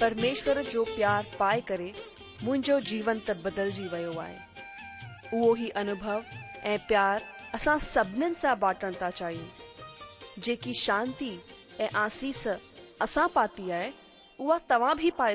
परमेश्वर जो प्यार पाए करे मुंहिंजो जीवन त बदल वियो आहे अनुभव ए प्यार असां सा बाटन बाटण था जी जेकी आसीस अस पाती है वह तव्हां बि पाए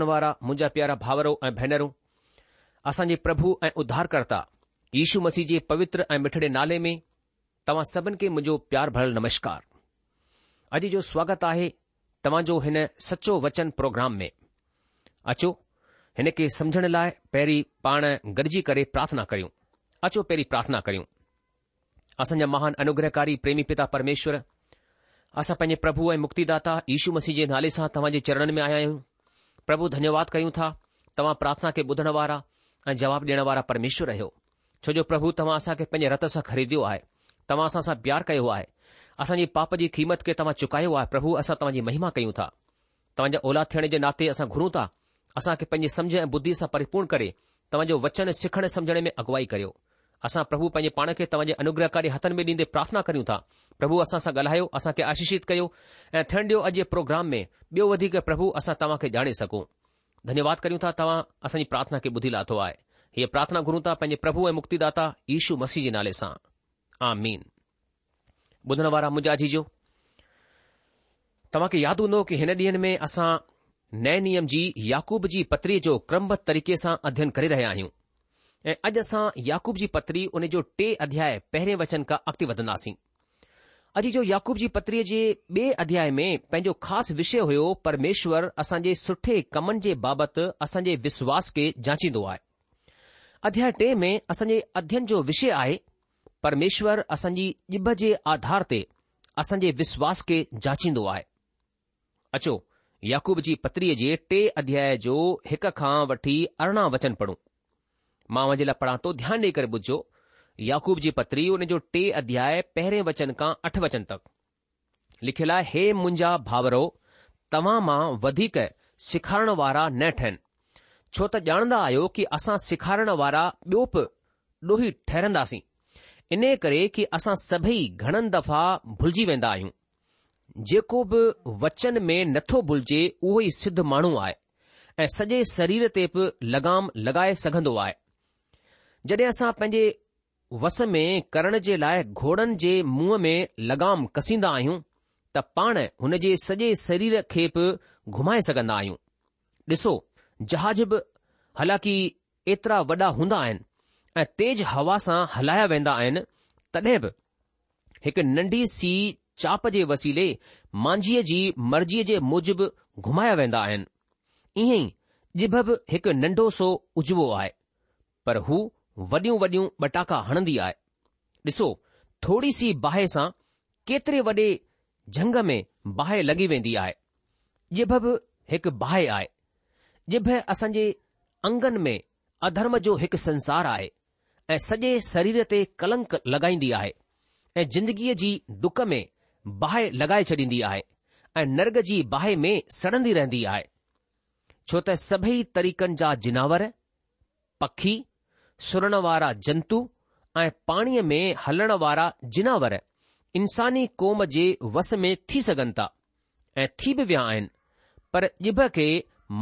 वारा मुंहिंजा प्यारा भावरो ऐं भेनरूं असांजे प्रभु ऐं उद्धारकर्ता यीशू मसीह जे पवित्र ऐं मिठड़े नाले में तव्हां सभिनि खे मुंहिंजो प्यार भरियलु नमस्कार अॼु जो स्वागत आहे तव्हां हिन सचो वचन प्रोग्राम में अचो हिन खे समुझण लाइ पहिरीं पाण गॾजी करे प्रार्थना करियूं अचो पहिरीं प्रार्थना करियूं असांजा महान अनुग्रहकारी प्रेमी पिता परमेश्वर असां पंहिंजे प्रभु ऐं मुक्तिदाता यीशू मसीह जे नाले सां तव्हां जे चरणनि में आया आहियूं પ્રભુ ધન્યવાદ કયું થા તમા પ્રાર્થના કે બધણવારા અને જવાબ દેણવારા પરમેશ્વર રહ્યો છો જો પ્રભુ તમાસા કે પંજે રતસ ખરીદ્યો આય તમાસા સા બ્યાર કયો આય અસંજી પાપજી કીમત કે તમા ચુકાયો આ પ્રભુ અસા તમજી મહિમા કયું થા તમજો ઓલા થને જે નાતે અસા ઘરૂતા અસા કે પંજે સમજ બુદ્ધિ સા પરિપૂર્ણ કરે તમજો વચન સખને સમજને મે અગવાઈ કર્યો असां प्रभु पंहिंजे पाण खे तव्हांजे अनुग्रहकारी हथनि में ॾींदे प्रार्थना करियूं था प्रभु असां सां ॻाल्हायो असां खे आशीषित कयो ऐं थियण ॾियो अॼु प्रोग्राम में ॿियो वधीक प्रभु असां तव्हां खे ॼाणे सघूं धन्यवाद करियूं था तव्हां असांजी प्रार्थना खे ॿुधी लाथो आहे हीअ प्रार्थना गुरूं था पंहिंजे प्रभु ऐं मुक्तिदाता ईशू मसीह जे नाले सां ॿुधण वारा मुंहिंजा जीजो तव्हांखे यादि हूंदो की हिन ॾींहनि में असां नए नियम जी याकूब जी पत्रीअ जो क्रमबद्ध तरीक़े सां अध्ययन करे रहिया आहियूं ऐं अॼु असां याकूब जी पत्री उन जो टे अध्याय पहिरें वचन खां अॻिते वधंदासीं अॼ जो याकूब जी पत्रीअ जे ॿिए अध्याय में पंहिंजो ख़ासि विषय होयो परमेश्वर असांजे सुठे कमनि जे बाबति असांजे विश्वास खे जांचींदो आहे अध्याय टे में असांजे अध्ययन जो विषय आहे परमेश्वर असांजी ॼिभ जे आधार ते असांजे विश्वास खे जांचींदो आहे अचो याकूब जी पत्रीअ जे टे अध्याय जो हिक खां वठी अरड़हं वचन पढ़ूं मां वञे लाइ पढ़ां थो ध्यानु ॾेई करे ॿुधो याकूब जी पत्री हुन जो टे अध्याय पहिरें वचन खां अठ वचन तक लिखियलु आहे हे मुंहिंजा भाउरो तव्हां मां वधीक सेखारण वारा न ठहिन छो त ॼाणंदा आहियो कि असां सेखारण वारा ॿियो बि ॾोही ठहरंदासीं इन करे कि असां सभई घणनि दफ़ा भुलिजी वेंदा आहियूं जेको बि वचन में नथो भुलिजे उहो ई सिद्ध माण्हू आहे ऐं सॼे शरीर ते बि लगाम लॻाए सघंदो आहे जॾहिं असां पंहिंजे वस में करण जे लाइ घोड़नि जे मुंहं में लगाम कसींदा आहियूं त पाण हुन जे सॼे शरीर खे बि घुमाए सघंदा आहियूं ॾिसो जहाज बि हालांकि एतिरा वॾा हूंदा आहिनि ऐं तेज़ हवा सां हलाया वेंदा आहिनि तॾहिं बि हिकु नंढी सी चाप जे वसीले मांझीअ जी मर्ज़ीअ जे मूजिबि घुमाया वेंदा आहिनि ईअं ई जिभ बि हिकु नंढो सो उजवो आहे पर हू वॾियूं वॾियूं बटाका हणंदी आहे ॾिसो थोरी सी बाहि सां केतिरे वॾे झंग में बाहि लॻी वेंदी आहे जिभ बि हिकु बाहि आहे जिभ असांजे अंगनि में अधर्म जो हिकु संसार आहे ऐं सॼे शरीर ते कलंक लॻाईंदी आहे ऐं जिंदगीअ जी डुक में बाहि लॻाए छॾींदी आहे ऐं नर्ग जी बाहि में सड़ंदी रहंदी आहे छो त सभई तरीक़नि जा जिनावर पखी सुरण वारा जंतु ऐं पाणीअ में हलण वारा जिनावर इंसानी क़ौम जे वस में थी सघनि था ऐं थी बि विया आहिनि पर ॼिभ खे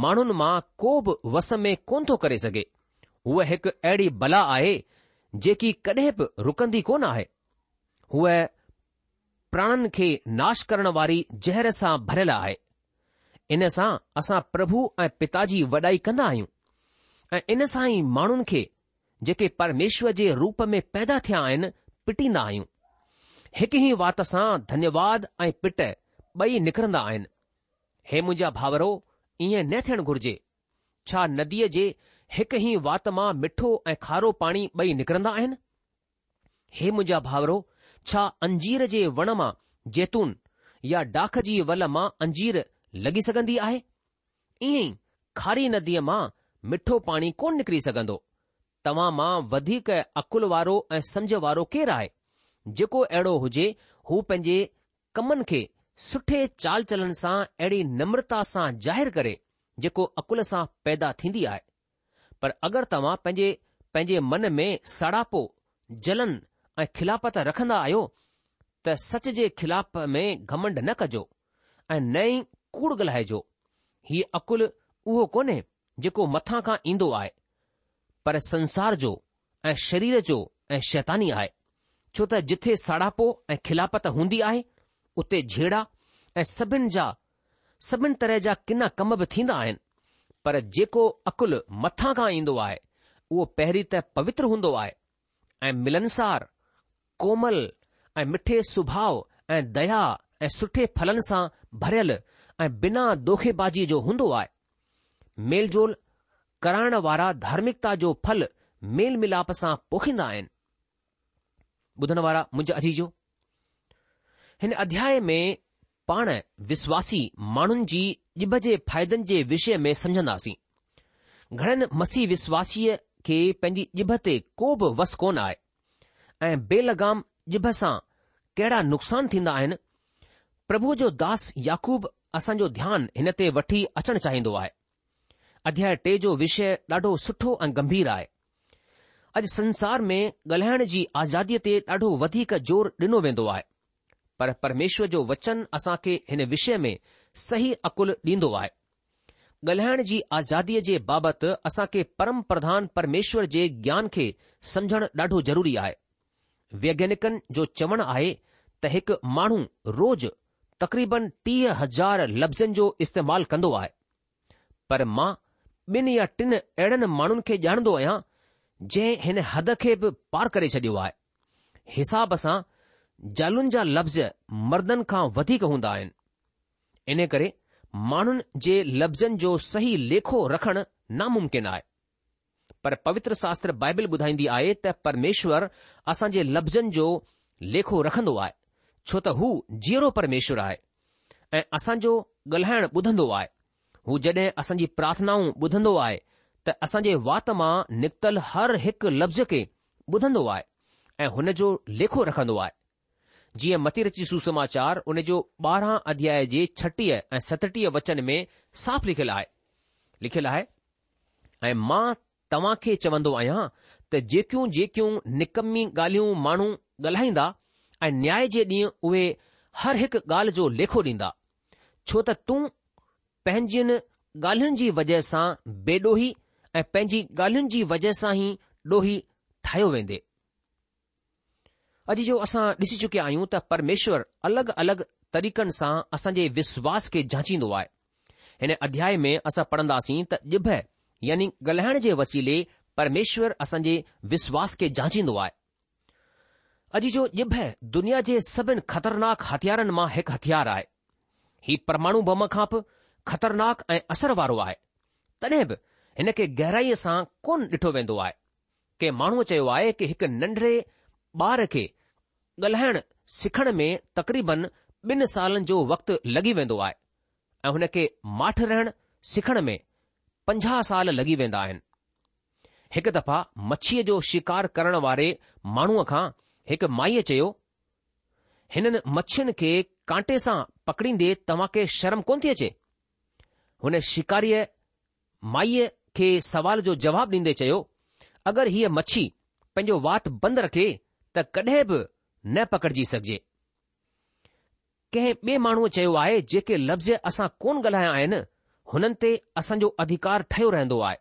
माण्हुनि मां को बि वस में कोन थो करे सघे हूअ हिकु अहिड़ी बला आहे जेकी कॾहिं बि रुकंदी कोन आहे हूअ प्राणनि खे नाश करण वारी ज़हर सां भरियल आहे इन सां असां प्रभु ऐं पिता जी वॾाई कंदा आहियूं ऐं इन सां ई माण्हुनि खे जेके परमेश्वर जे रूप में पैदा थिया आहिनि पिटींदा आहियूं हिकु ई वात सां धन्यवाद ऐं पिट ॿई निकिरंदा आहिनि हे मुंहिंजा भाउरो ईअं न थियणु घुर्जे छा नदीअ जे हिकु ई वात मां मिठो ऐं खारो पाणी ॿई निकिरंदा आहिनि हे मुंहिंजा भाउरो छा अंजीर जे वण मां जैतून या डाख जी वल मां अंजीर लॻी सघंदी आहे ईअं ई खारी नदीअ मां मिठो पाणी कोन निकिरी सघंदो तव्हां मां वधीक अकुल वारो ऐं समुझ वारो केरु आहे जेको अहिड़ो हुजे हू पंहिंजे कमनि खे सुठे चाल चलन सां अहिड़ी नम्रता सां ज़ाहिरु करे जेको अकुल सां पैदा थींदी आहे पर अगरि तव्हां पंहिंजे पंहिंजे मन में सड़ापो जलन ऐं खिलापत रखंदा आहियो त सच जे खिलाफ़ में घमंड न कजो ऐं नई कूड़ ॻाल्हाइजो हीउ अकुल उहो कोन्हे जेको मथां खां ईंदो आहे पर संसार जो ऐं शरीर जो ऐं शैतानी आहे छो त जिथे साड़ापो ऐं खिलापत हूंदी आहे उते झेड़ा ऐं सभिनि जा सभिनि तरह जा किना कम बि थींदा आहिनि पर जेको अक़ुल मथां खां ईंदो आहे उहो पहिरीं त पवित्र हूंदो आहे ऐं मिलनसार कोमल ऐं मिठे सुभाउ ऐं दया ऐं सुठे फलनि सां भरियल ऐं बिना दोखेबाज़ीअ जो हूंदो आहे मेलजोल करण वारा धार्मिकता जो फल मेल मिलाप सां पोखींदा आहिनि हिन अध्याय में पाण विश्वासी माण्हुनि जी इब जे फ़ाइदनि जे विषय में सम्झंदासीं घणनि मसीह विश्वासीअ खे पंहिंजी इब ते को बि वस कोन आहे ऐं बेलगाम इब सां कहिड़ा नुक़सान थींदा आहिनि प्रभु जो दास याकूब असांजो ध्यानु हिन ते वठी अचणु चाहींदो आहे अध्याय टे जो विषय ॾाढो सुठो ऐं गंभीर आहे अॼु संसार में ॻाल्हाइण जी आज़ादीअ ते ॾाढो वधीक ज़ोर ॾिनो वेंदो आहे पर परमेश्वर जो वचन असां खे हिन विषय में सही अकुल ॾींदो आहे ॻाल्हाइण जी आज़ादीअ जे बाबति असां खे परम प्रधान परमेश्वर जे ज्ञान खे सम्झणु ॾाढो ज़रूरी आहे वैज्ञानिकनि जो चवणु आहे त हिकु माण्हू रोज़ तक़रीबन टीह हज़ार लफ़्ज़नि जो इस्तेमालु कंदो आहे पर मां ॿिनि या टिन अहिड़नि माण्हुनि खे ॼाणंदो आहियां जंहिं हिन हद खे बि पार करे छॾियो आहे हिसाब सां ज़ालुनि जा लफ़्ज़ मर्दनि खां वधीक हूंदा आहिनि इन करे माण्हुनि जे लफ़्ज़नि जो सही लेखो रखणु नामुमकिन आहे पर पवित्र शास्त्र बाइबिल ॿुधाईंदी आहे त परमेश्वर असां जे लफ़्ज़नि जो लेखो रखंदो आहे छो त हू जीअरो परमेश्वर आहे ऐं असांजो ॻाल्हाइणु ॿुधंदो आहे हू जड॒हिं असांजी प्रार्थनाऊं ॿुधंदो आहे त असांजे वात मां निकतल हर हिकु लफ़्ज़ खे ॿुधंदो आहे ऐं हुन जो लेखो रखंदो आहे जीअं मथी रची सुसमाचार उन जो ॿारहं अध्याय जे छटीह ऐं सतटीह वचन में साफ़ लिखियलु आहे लिखियलु आहे ऐं मां तव्हां खे चवंदो आहियां त जेकियूं जेकियूं निकमी ॻाल्हियूं माण्हू ॻाल्हाईंदा ऐं न्याय जे ॾींहुं उहे हर हिकु ॻाल्हि जो लेखो ॾींदा छो त तूं पंहिंजियुनि ॻाल्हियुनि जी वजह सां बेडोही ऐं पंहिंजी ॻाल्हियुनि जी वजह सां ई ॾोही ठाहियो वेंदे अॼु जो असां ॾिसी चुकिया आहियूं त परमेश्वर अलॻि अलॻि तरीक़नि सां असांजे विश्वास खे झांचींदो आहे हिन अध्याय में असां पढ़ंदासीं त ॼिभ यानी ॻाल्हाइण जे वसीले परमेश्वर असांजे विश्वास खे झांचींदो आहे अॼु जो ॼिभ दुनिया जे सभिनि ख़तरनाक हथियारनि मां हिकु हथियार आहे हीउ परमाणु बम खां बि ख़तरनाक ऐं असर वारो आहे तॾहिं बि हिन खे गहराईअ सां कोन ॾिठो वेंदो आहे के माण्हूअ चयो आहे कि हिकु नंढड़े ॿार खे ॻाल्हाइण सिखण में तक़रीबन ॿिनि सालनि जो वक़्तु लॻी वेंदो आहे ऐं हुन खे माठ रहण सिखण में पंजाह साल लॻी वेंदा आहिनि हिकु दफ़ा मछीअ जो शिकार करण वारे माण्हूअ खां हिकु माईअ चयो हिननि मछियुनि खे कांटे सां पकड़ींदे तव्हां खे शर्म कोन थी अचे हुन शिकारीअ माईअ खे सवाल जो जवाब ॾींदे चयो अगरि हीअ मच्छी पंहिंजो वात बंदि रखे त कॾहिं बि न पकड़िजी सघिजे कंहिं ॿिए माण्हूअ चयो आहे जेके लफ़्ज़ असां कोन ॻाल्हाया आहिनि हुननि ते असांजो अधिकार ठहियो रहंदो आहे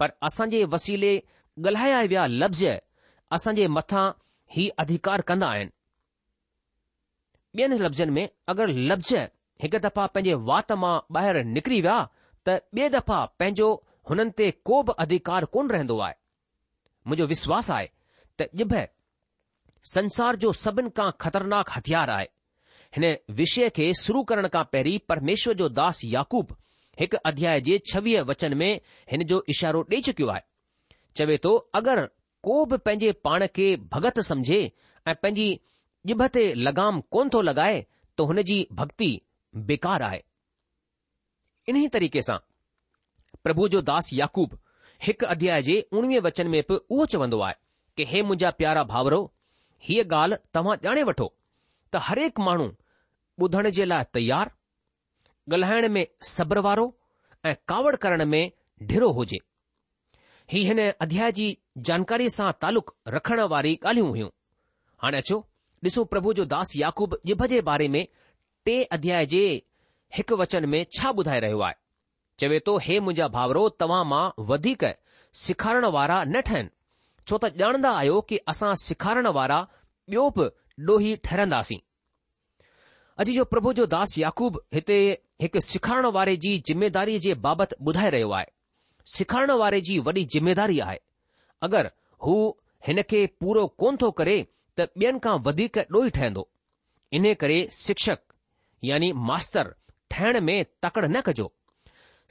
पर असांजे वसीले ॻाल्हाया विया लफ़्ज़ असांजे मथां ही अधिकार कंदा आहिनि ॿियनि लफ़्ज़नि में अगरि लफ़्ज़ हिकु दफ़ा पंहिंजे वात मां ॿाहिरि निकिरी विया त ॿिए दफ़ा पंहिंजो हुननि ते को बि अधिकार कोन रहंदो आहे मुंहिंजो विश्वास आहे त यिभ संसार जो सभिनि खां ख़तरनाक हथियार आहे हिन विषय खे शुरू करण खां पहिरीं परमेश्वर जो दास याकूब हिकु अध्याय जे छवीह वचन में हिन जो इशारो ॾेई चुकियो आहे चवे थो अगरि को बि पंहिंजे पाण खे भगत समझे ऐं पंहिंजी यिभ ते लगाम कोन थो लॻाए त हुन जी भक्ति बेकार आहे इन्हीअ तरीक़े सां प्रभु जो दास याकूब हिकु अध्याय जे उणिवीह वचन में बि उहो चवंदो आहे की हे मुंहिंजा प्यारा भाउरो हीअ ॻाल्हि तव्हां ॼाणे वठो त हरेक माण्हू ॿुधण जे लाइ तयारु ॻाल्हाइण में सब्र वारो ऐं कावड़ करण में ढिरो हुजे ही हिन अध्याय जी जानकारी सां तालुक़ रखण वारी ॻाल्हियूं हुयूं हाणे अचो ॾिसो प्रभु जो दास याकूब जिभ जे बारे में टे अध्याय जे हिकु वचन में छा ॿुधाए रहियो आहे चवे थो हे मुंहिंजा भाउरो तव्हां मां वधीक सेखारण वारा न ठहनि छो त ॼाणंदा आहियो कि असां सेखारण वारा ॿियो बि ॾोही ठहरंदासीं अॼु जो प्रभु जो दास याकूब हिते हिकु सेखारण वारे जी ज़िमेदारीअ जे बाबति ॿुधाए रहियो आहे सेखारण वारे जी वॾी ज़िमेदारी आहे अगरि हू हिन खे पूरो कोन थो करे त ॿियनि खां वधीक ॾोही ठहंदो इन करे शिक्षक यानी मास्तर ठहिण में तकड़ न कजो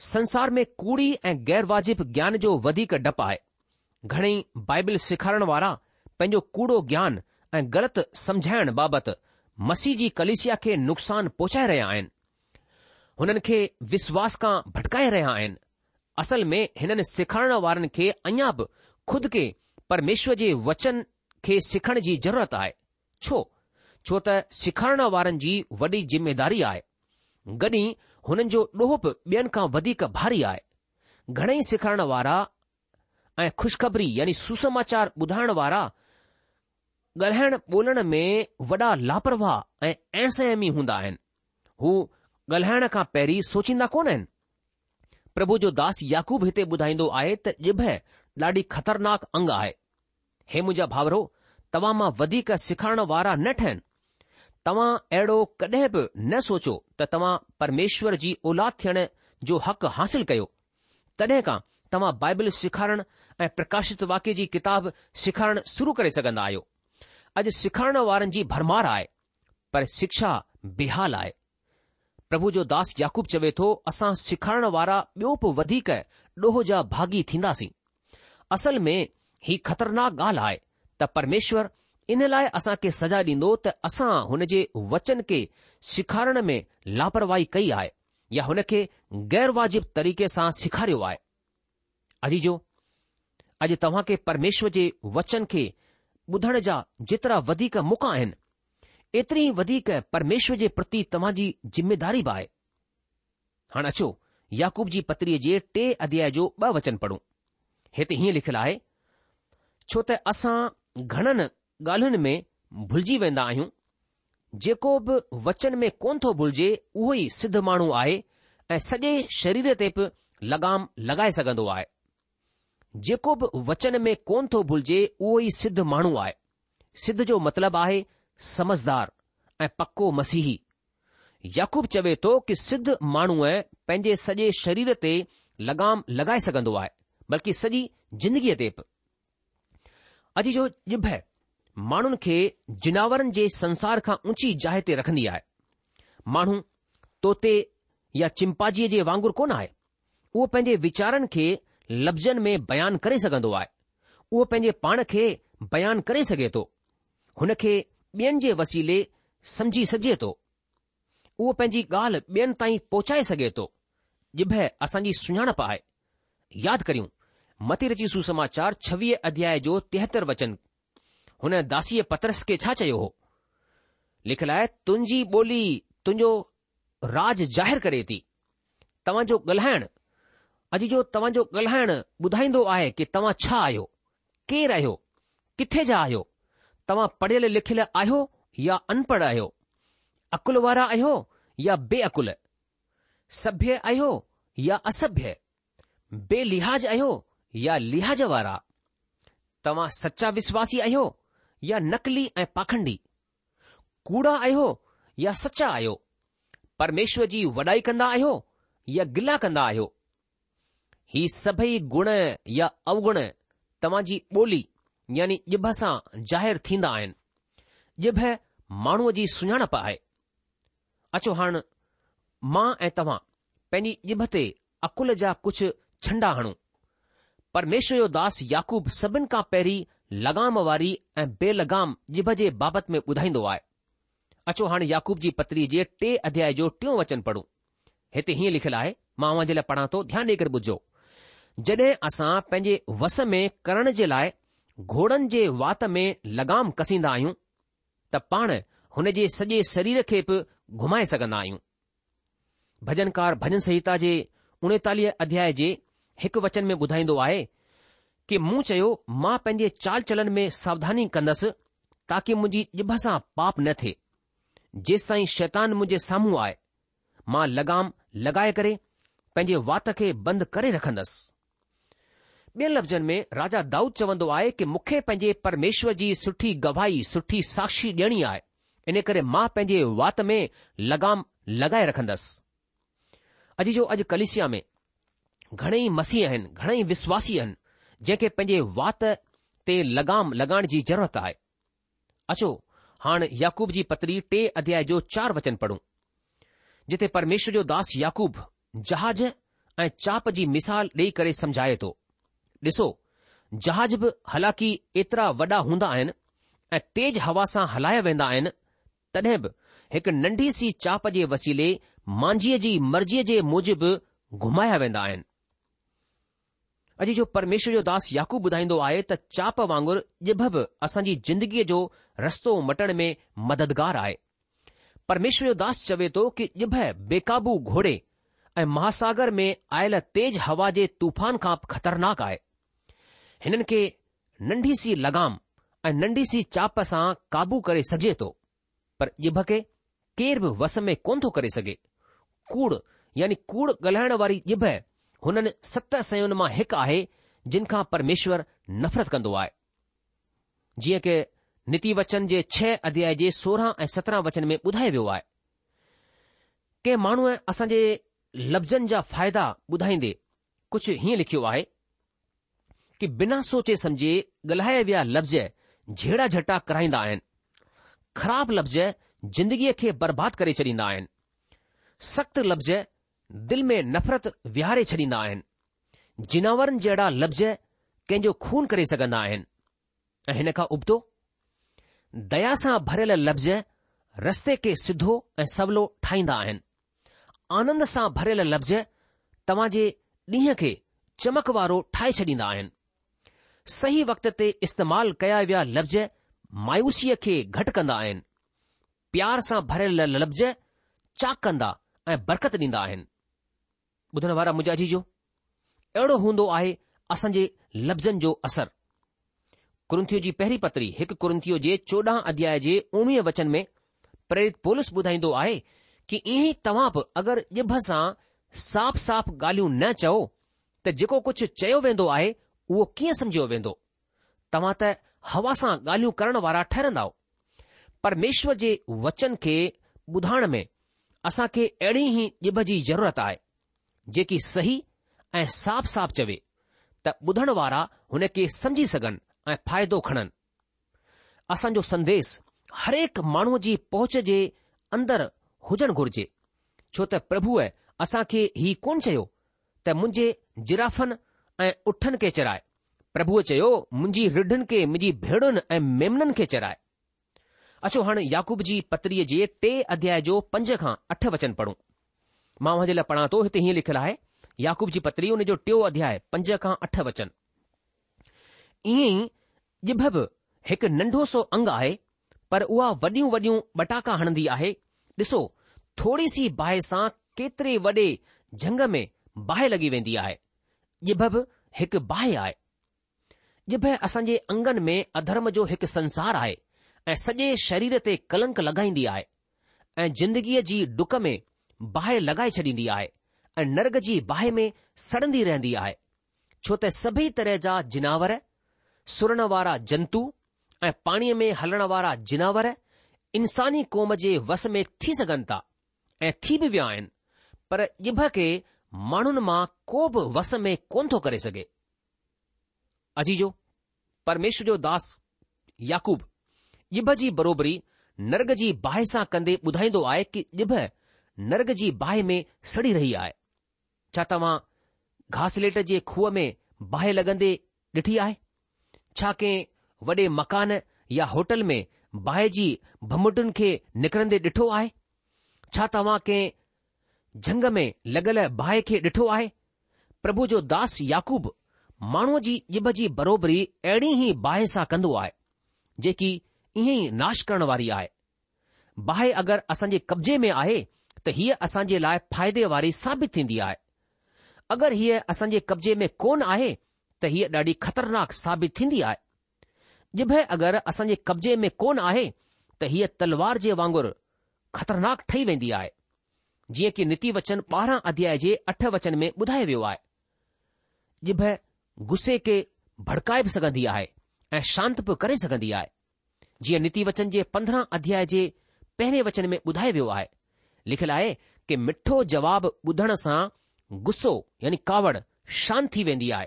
संसार में कूड़ी ऐं गैर ज्ञान जो वधीक डपु आहे घणई बाइबल सिखारण वारा पंहिंजो कूड़ो ज्ञान ऐं ग़लति सम्झाइण बाबति मसीह जी कलेसिया खे नुक़सान पहुचाए रहिया आहिनि हुननि खे विश्वास खां भटकाए रहिया आहिनि असल में हिननि सिखाइण वारनि खे अञा बि खुद खे परमेश्वर जे वचन खे सिखण जी ज़रूरत आहे छो छो त सिखारण वारनि जी वॾी ज़िमेदारी आहे गॾी हुननि जो ॾोह बि ॿियनि खां वधीक भारी आहे घणेई सिखारण वारा ऐं खु़शख़बरी यानी सुसमाचार ॿुधाइण वारा ॻाल्हाइण ॿोलण में वॾा लापरवाह ऐं ऐसहमी हूंदा आहिनि हू ॻाल्हाइण खां पहिरीं सोचींदा कोन आहिनि प्रभु जो दास याकूब हिते ॿुधाईंदो आहे त ॼिभ ॾाढी ख़तरनाक अंग आहे हे मुंहिंजा भाउरो तव्हां मां वधीक सिखारण वारा न ठहनि तव्हां अहिड़ो कॾहिं बि न सोचो त तव्हां परमेश्वर जी औलाद थियण जो हक़ु हासिल कयो तॾहिं खां तव्हां बाइबल सिखारण ऐं प्रकाशित वाक्य जी किताब सिखाइणु शुरू करे सघंदा आहियो अॼु सिखाइण वारनि जी भरमार आहे पर शिक्षा बेहाल आहे प्रभु जो दास याकूब चवे थो असां सिखाइण वारा ॿियो बि वधीक ॾोह जा भागी थींदासीं असल में ही ख़तरनाक ॻाल्हि आहे त परमेश्वर इन लाइ असांखे सजा ॾींदो त असां हुन जे वचन खे सेखारण में लापरवाही कई आहे या हुनखे गैर वाजिब तरीक़े सां सेखारियो आहे अजी जो अॼु तव्हां खे परमेश्वर जे वचन खे ॿुधण जा जेतिरा वधीक मौक़ा आहिनि एतिरी वधीक परमेश्वर जे प्रति तव्हां जी ज़िमेदारी बि आहे हाणे अचो याकूब जी पत्रीअ जे टे अध्याय जो ॿ वचन पढ़ूं हिते हीअं लिखियलु आहे छो त असां घणनि ॻाल्हियुनि में भुलिजी वेंदा आहियूं जेको बि वचन में कोन थो भुलिजे उहो ई सिद्ध माण्हू आहे ऐं सॼे शरीर ते बि लॻाम लॻाए सघंदो आहे जेको बि वचन में कोन थो भुलिजे उहो ई सिद्ध माण्हू आहे सिद्ध जो मतिलबु आहे समझदार ऐं पको मसीही यकूब चवे थो कि सिद्ध माण्हूअ पंहिंजे सॼे शरीर ते लॻाम लॻाए सघंदो आहे बल्कि सॼी ज़िंदगीअ ते बि अॼु जो ॼिभ माण्हुनि खे जिनावरनि जे संसार खां ऊची जाइ ते रखंदी आहे माण्हू तोते या चिंपाजीअ जे वांगुरु कोन आहे उहो पंहिंजे वीचारनि खे लफ़्ज़नि में बयानु करे सघंदो आहे उहो पंहिंजे पाण खे बयानु करे सघे थो हुन खे ॿियनि जे वसीले समझी सघिजे थो उहो पंहिंजी ॻाल्हि ॿियनि ताईं पहुचाए सघे थो ॼिभ असांजी सुञाणप आहे यादि करियूं मथे रची सुसमाचार छवीह अध्याय जो तेहतरि वचन हुन दासीअ पतरस खे छा चयो हो लिखियलु आहे तुंहिंजी ॿोली तुंहिंजो राज ज़ाहिरु करे थी तव्हांजो ॻाल्हाइण अॼु जो तव्हांजो ॻाल्हाइण ॿुधाईंदो आहे कि तव्हां छा आहियो केरु आहियो किथे जा आहियो तव्हां पढ़ियल लिखियल आहियो या अनपढ़ आहियो अकुल वारा आहियो या बेअकुल सभ्य आहियो या असभ्य बेलिहाज आहियो या लिहाज वारा तव्हां सचा विश्वासी आहियो या नकली ऐं पाखंडी कूड़ा आहियो या सचा आहियो परमेश्वर जी वॾाई कंदा आहियो या गिला कंदा आहियो ही सभई गुण या अवगुण तव्हां जी ॿोली यानी ॼिभ सां ज़ाहिरु थींदा आहिनि ॼिभ माण्हूअ जी सुञाणप आहे अचो हाणे मां ऐं तव्हां पंहिंजी ॼिभ ते अकुल जा कुझु छंडा हणूं परमेश्वर जो दास याकूब सभिनि खां पहिरीं लगाम वारी ऐं बेलगाम लॻाम जिभ जे बाबति ॿुधाईंदो आहे अचो हाणे याकूब जी पत्री जे टे अध्याय जो टियों वचन पढ़ूं हिते हीअं लिखियलु आहे मां जे लाइ पढ़ां थो ध्यानु ॾेई करे ॿुधो जॾहिं असां पंहिंजे वस में करण जे लाइ घोड़नि जे वात में लगाम कसींदा आहियूं त पाण हुन जे सॼे शरीर खे बि घुमाए सघंदा आहियूं भजन भजन संहिता जे उणेतालीह अध्याय जे हिकु वचन में ॿुधाईंदो आहे कि मूं चयो मां पंहिंजे चाल चलन में सावधानी कंदुसि ताकी मुंहिंजी ॼिभ सां पाप न थिए जेसि ताईं शैतान मुंहिंजे साम्हूं आहे मां लगाम लॻाए करे पंहिंजे वात खे बंदि करे रखंदुसि ॿियनि लफ़्ज़नि में राजा दाऊद चवंदो आहे की मूंखे पंहिंजे परमेश्वर जी सुठी गवाही सुठी साक्षी ॾियणी आहे इन करे मां पंहिंजे वात में लॻाम लॻाए रखंदसि अॼु जो अॼु कलिशिया में ઘણે મસી આહેન ઘણા વિશ્વાસી આહેન જે કે પજે વાત તે લગામ લગાણ જી જરૂરત આય અચો હાણ יעકુબ જી પતરી ટે અધ્યાય જો 4 વચન પઢું જતે પરમેશ્વર જો દાસ יעકુબ જહાજ એ ચાપ જી મિસાલ દે કરે સમજાયે તો દિસો જહાજ ભ હલાકી ઇતરા વડા હોંદા આહેન એ તેજ હવાસા હલાયા વેંદા આહેન તદે ભ એક નંઢી સી ચાપજે વસીલે માંજીયે જી મરજીજે موجب ઘુમાયા વેંદા આહેન अॼु जो परमेश्वर जो दास याकू ॿुधाईंदो आहे त चाप वांगुरु यिभ बि असांजी ज़िंदगीअ जो रस्तो मटण में मददगार आहे परमेश्वर जो दास चवे थो कि िभ बेक़ाबू घोड़े ऐं महासागर में आयल तेज़ हवा जे तूफ़ान खां ख़तरनाक आहे हिननि खे नंढी सी लगाम ऐं नंढी सी चाप सां काबू करे सघे थो पर यिभ खे केर बि वस में कोन थो करे सघे कूड़ यानी कूड़ ॻाल्हाइण वारी यिभ हुननि सत सयुनि मां हिकु आहे जिन खां परमेश्वर नफ़रत कंदो आहे जीअं के नीती वचन जे छह अध्याय जे सोरहं ऐं सत्रहं वचन में ॿुधाए वियो आहे कंहिं माण्हूअ असांजे लफ़्ज़नि जा फ़ाइदा ॿुधाईंदे कुझु हीअं लिखियो आहे कि बिना सोचे समझे ॻाल्हाए विया लफ़्ज़ झेड़ा झटा कराईंदा आहिनि ख़राब लफ़्ज़ जिंदगीअ खे बर्बाद करे छॾींदा आहिनि सख़्तु लफ़्ज़ दिल में नफ़रत विहारे छॾींदा आहिनि जिनावरनि जहिड़ा लफ़्ज़ कंहिंजो खून करे सघंदा आहिनि ऐं हिन खां उबतो दया सां भरियल लफ़्ज़ रस्ते खे सिधो ऐं सवलो ठाहींदा आहिनि आनंद सां भरियल लफ़्ज़ तव्हां जे ॾींहं खे चमक वारो ठाहे छॾींदा आहिनि सही वक़्त ते इस्तेमालु कया विया लफ़्ज़ मायूसीअ खे घटि कंदा आहिनि प्यार सां भरियल लफ़्ज़ चाक कंदा ऐं बरक़त ॾींदा आहिनि ॿुधण वारा मुजाजी जो अहिड़ो हूंदो आहे असांजे लफ़्ज़नि जो असरु कुरंथियो जी पहिरीं पतरी हिकु कुरंथियो जे चोॾहं अध्याय जे उणिवीह वचन में प्रेरित पोलिस ॿुधाईंदो आहे कि ईअं ई तव्हां बि अगरि ॼिभ सां साफ़ साफ़ ॻाल्हियूं न चओ त जेको कुझु चयो वेंदो आहे उहो कीअं सम्झियो वेंदो तव्हां त हवा सां ॻाल्हियूं करण वारा ठहरंदव परमेश्वर जे वचन खे ॿुधाइण में असांखे अहिड़ी ई ॼिभ जी ज़रूरत आहे जेकी सही ऐं साफ़ साफ़ चवे त ॿुधण वारा हुन खे समझी सघनि ऐं फ़ाइदो खणनि असांजो संदेस हरेक माण्हूअ जी पहुच जे अंदरि हुजणु घुर्जे छो त प्रभुअ असां खे ही कोन चयो त मुंहिंजे जिराफ़नि ऐं उठनि खे चराए प्रभुअ चयो मुंहिंजी रिढनि खे मुंहिंजी भेड़ुनि ऐं मेमननि खे चराए अचो हाणे याक़ूब जी पतिरीअ जे टे अध्याय जो पंज खां अठ वचन पढ़ूं मां हुनजे लाइ पढ़ा थो हिते हीअं लिखियलु आहे याकूब जी पत्री हुन जो टियों अध्याय पंज खां अठ वचन ईअं ई यिभ बि हिकु नंढो सो अंगु आहे पर उआ वॾियूं वॾियूं बटाका हणंदी आहे ॾिसो थोरी सी बाहि सां केतिरे वॾे झंग में बाहि लॻी वेंदी आहे यिभ बि हिकु बाहि आहे ॼिभ असांजे अंगन में अधर्म जो हिकु संसार आहे ऐ सॼे शरीर ते कलंक लगाईंदी आहे ऐं ज़िंदगीअ जी डुक में बाहि लॻाए छॾींदी आहे ऐं नरग जी बाहि में सड़ंदी रहंदी आहे छो त सभई तरह जा जिनावर सुरण वारा जंतु ऐं पाणीअ में हलण वारा जिनावर इंसानी क़ौम जे वस में थी सघनि था ऐं थी बि विया आहिनि पर यंभ खे माण्हुनि मां को बि वस में कोन्ह थो करे सघे अजीजो परमेश्वर जो दास याकूब इंभ जी बरोबरी नर्ग जी बाहि सां कंदे ॿुधाईंदो आहे नर्ग जी बाहि में सड़ी रही आहे छा तव्हां घासलेट जे खूह में बाहि लॻंदे ॾिठी आहे छा कंहिं वॾे मकान या होटल में बाहि जी भमुटुनि खे निकरंदे ॾिठो आहे छा तव्हां कंहिं झंग में लॻल बाहि खे ॾिठो आहे प्रभु जो दास याकूब माण्हूअ जी यिभ जी बरोबरी अहिड़ी ई बाहि सां कंदो आहे जेकी ईअं ई नाश करण वारी आहे बाहि अगरि असांजे कब्ज़े में आहे त हीअ असांजे लाइ फ़ाइदेवारी साबित थींदी आहे अगरि हीअ असांजे कब्ज़े में कोन आहे त हीअ ॾाढी ख़तरनाकु साबितु थींदी आहे ॼिभ अगरि असांजे कब्ज़े में कोन आहे त हीअ तलवार जे वांगुरु ख़तरनाकु ठही वेंदी आहे जीअं की निती वचन ॿारहां अध्याय जे अठ वचन में ॿुधाए वियो आहे ॼिभ गुस्से खे भड़काए बि सघंदी आहे ऐं शांत बि करे सघंदी आहे जीअं निती वचन जे पंद्रहं अध्याय जे पहिरें वचन में ॿुधाए वियो आहे लिखियलु आहे कि मिठो जवाबु ॿुधण सां गुस्सो यानी कावड़ शांति थी वेंदी आहे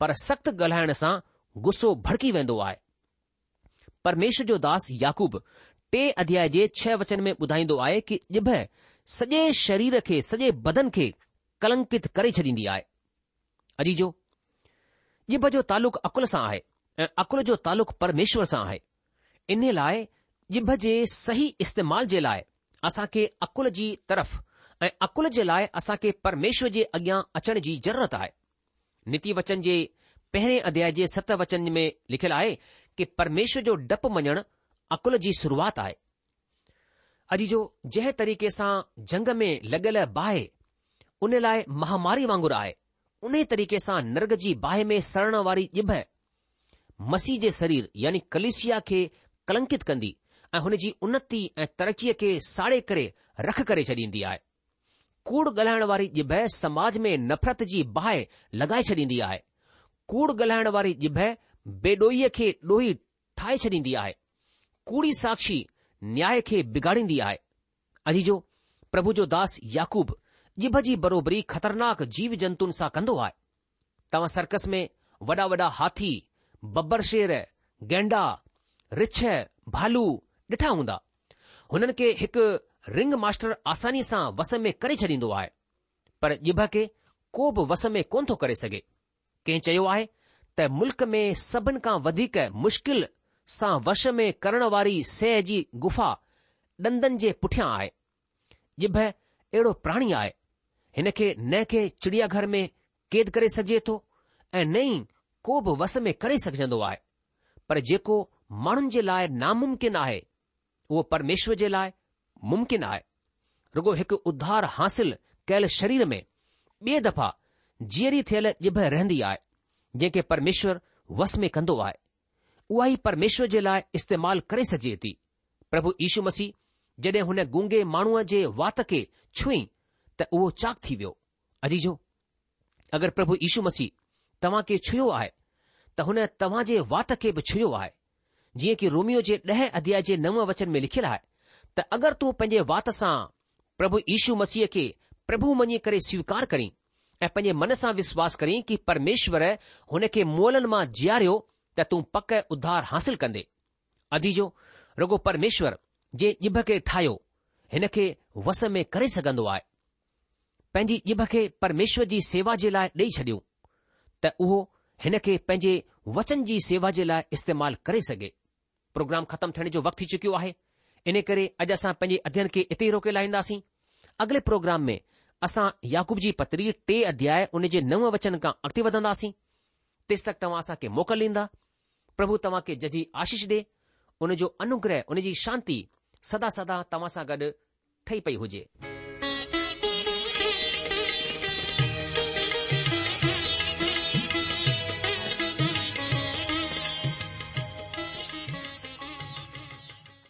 पर सख़्तु ॻाल्हाइण सां गुस्सो भड़की वेंदो आहे परमेश्वर जो दास याकूब टे अध्याय जे छह वचन में ॿुधाईंदो आहे कि िभ सॼे शरीर खे सॼे बदन खे कलंकित करे छॾींदी आहे अजीजो यिभ जो तालुक़ु अक़ुल सां आहे ऐं अक़ुल जो तालुक़ु परमेश्वर सां आहे इन लाइ यिभ जे सही इस्तेमाल जे लाइ असां खे अकुल जी तरफ़ ऐं अकुल जे लाइ असां खे परमेश्वर जे अॻियां अचण जी ज़रूरत आहे नीति वचन जे पहिरें अध्याय जे सत वचन में लिखियलु आहे कि परमेश्वर जो डपु मञणु अकुल जी शुरूआत आहे अॼु जो जंहिं तरीक़े सां जंग में लॻियल बाहि उन लाइ महामारी वांगुरु आहे उन तरीक़े सां नर्ग जी बाहि में सड़ण वारी ॼिभ मसीह जे शरीर यानी कलिसिया खे कलंकित कंदी ऐं हुन जी उनती ऐं तरक़ीअ खे साड़े करे रख करे छॾींदी आहे कूड़ ॻाल्हाइण वारी ॼिभ समाज में नफ़रत जी बाहि लॻाए छॾींदी आहे कूड़ ॻाल्हाइण वारी ॼिभ बेॾोहीअ खे ॾोही ठाहे छॾींदी आहे कूड़ी साक्षी न्याय खे बिगाड़ींदी आहे अजी प्रभु जो दास याकूब ॼिभ जी बरोबरी ख़तरनाक जीव जंतुनि सां कंदो आहे तव्हां सर्कस में वॾा वॾा हाथी बबर शेर गेंडा रिछ भालू ॾिठा हूंदा हुननि खे हिकु रिंग मास्टर आसानी सां वस में करे छॾींदो आहे पर ॼिभ खे को बि वस में कोन थो करे सघे कंहिं चयो आहे त मुल्क में सभिनि खां वधीक मुश्किल सां वश में करण वारी सह जी गुफ़ा ॾंदनि जे पुठियां आहे ॼिभ अहिड़ो प्राणी आहे हिन खे न खे चिड़ियाघर में कैद करे सघिजे थो ऐं न ई को बि वस में करे सघजंदो आहे पर जेको माण्हुनि जे लाइ नामुमकिन आहे उहो परमेश्वर जे लाइ मुमकिन आहे रुगो हिकु उधार हासिल कयल शरीर में ॿिए दफ़ा जीअरी थियल ॼिभ रहंदी आहे जंहिंखे परमेश्वर वस में कंदो आहे उहा ई परमेश्वर जे लाइ इस्तेमालु करे सघिजे थी प्रभु यीशू मसीह जॾहिं हुन गूंगे माण्हूअ जे वात खे छुई त उहो चाक थी वियो अजीजो अगरि प्रभु यीशू मसीह तव्हां खे छुयो आहे त हुन तव्हां जे वात खे बि छुयो आहे जीअं की रोमियो जे ॾह अध्याय जे नव वचन में लिखियलु आहे त अगरि तूं पंहिंजे वाति सां प्रभु यीशु मसीह खे प्रभु मञी करे स्वीकार करीं ऐं पंहिंजे मन सां विश्वास करी की परमेश्वर हुन खे मोलनि मां जीआरियो त तूं पक उधार हासिलु कंदे अजीजो रुगो परमेश्वरु जे भ खे ठाहियो हिन खे वस में करे सघंदो आहे पंहिंजी ॼिभ खे परमेश्वर जी सेवा जे लाइ ॾेई छॾियो त उहो हिन खे पंहिंजे वचन जी सेवा जे लाइ इस्तेमालु करे सघे प्रोग्राम ख़तमु थियण जो वक़्तु थी चुकियो आहे इन करे अॼु असां पंहिंजे अध्यन खे इते ई रोके लाहिंदासीं अॻिले प्रोग्राम में असां याकूब जी पतरी टे अध्याय उन जे नव वचन खां अॻिते वधंदासीं तेसि तक तव्हां असांखे मोकल ॾींदा प्रभु तव्हां खे जजी आशीष ॾे उन जो अनुग्रह उनजी शांती सदा सदा तव्हां सां गॾु ठही पई हुजे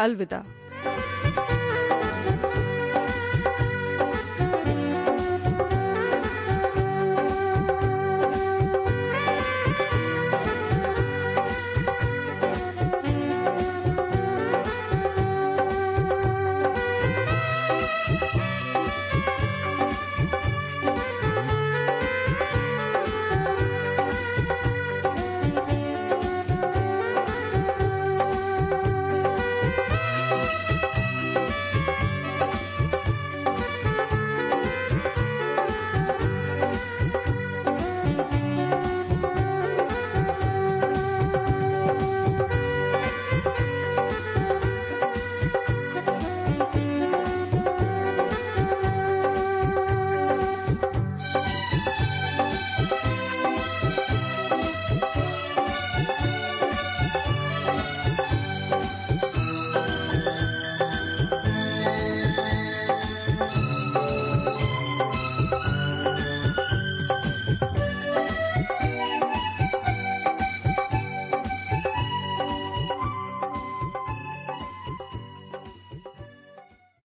अलविदा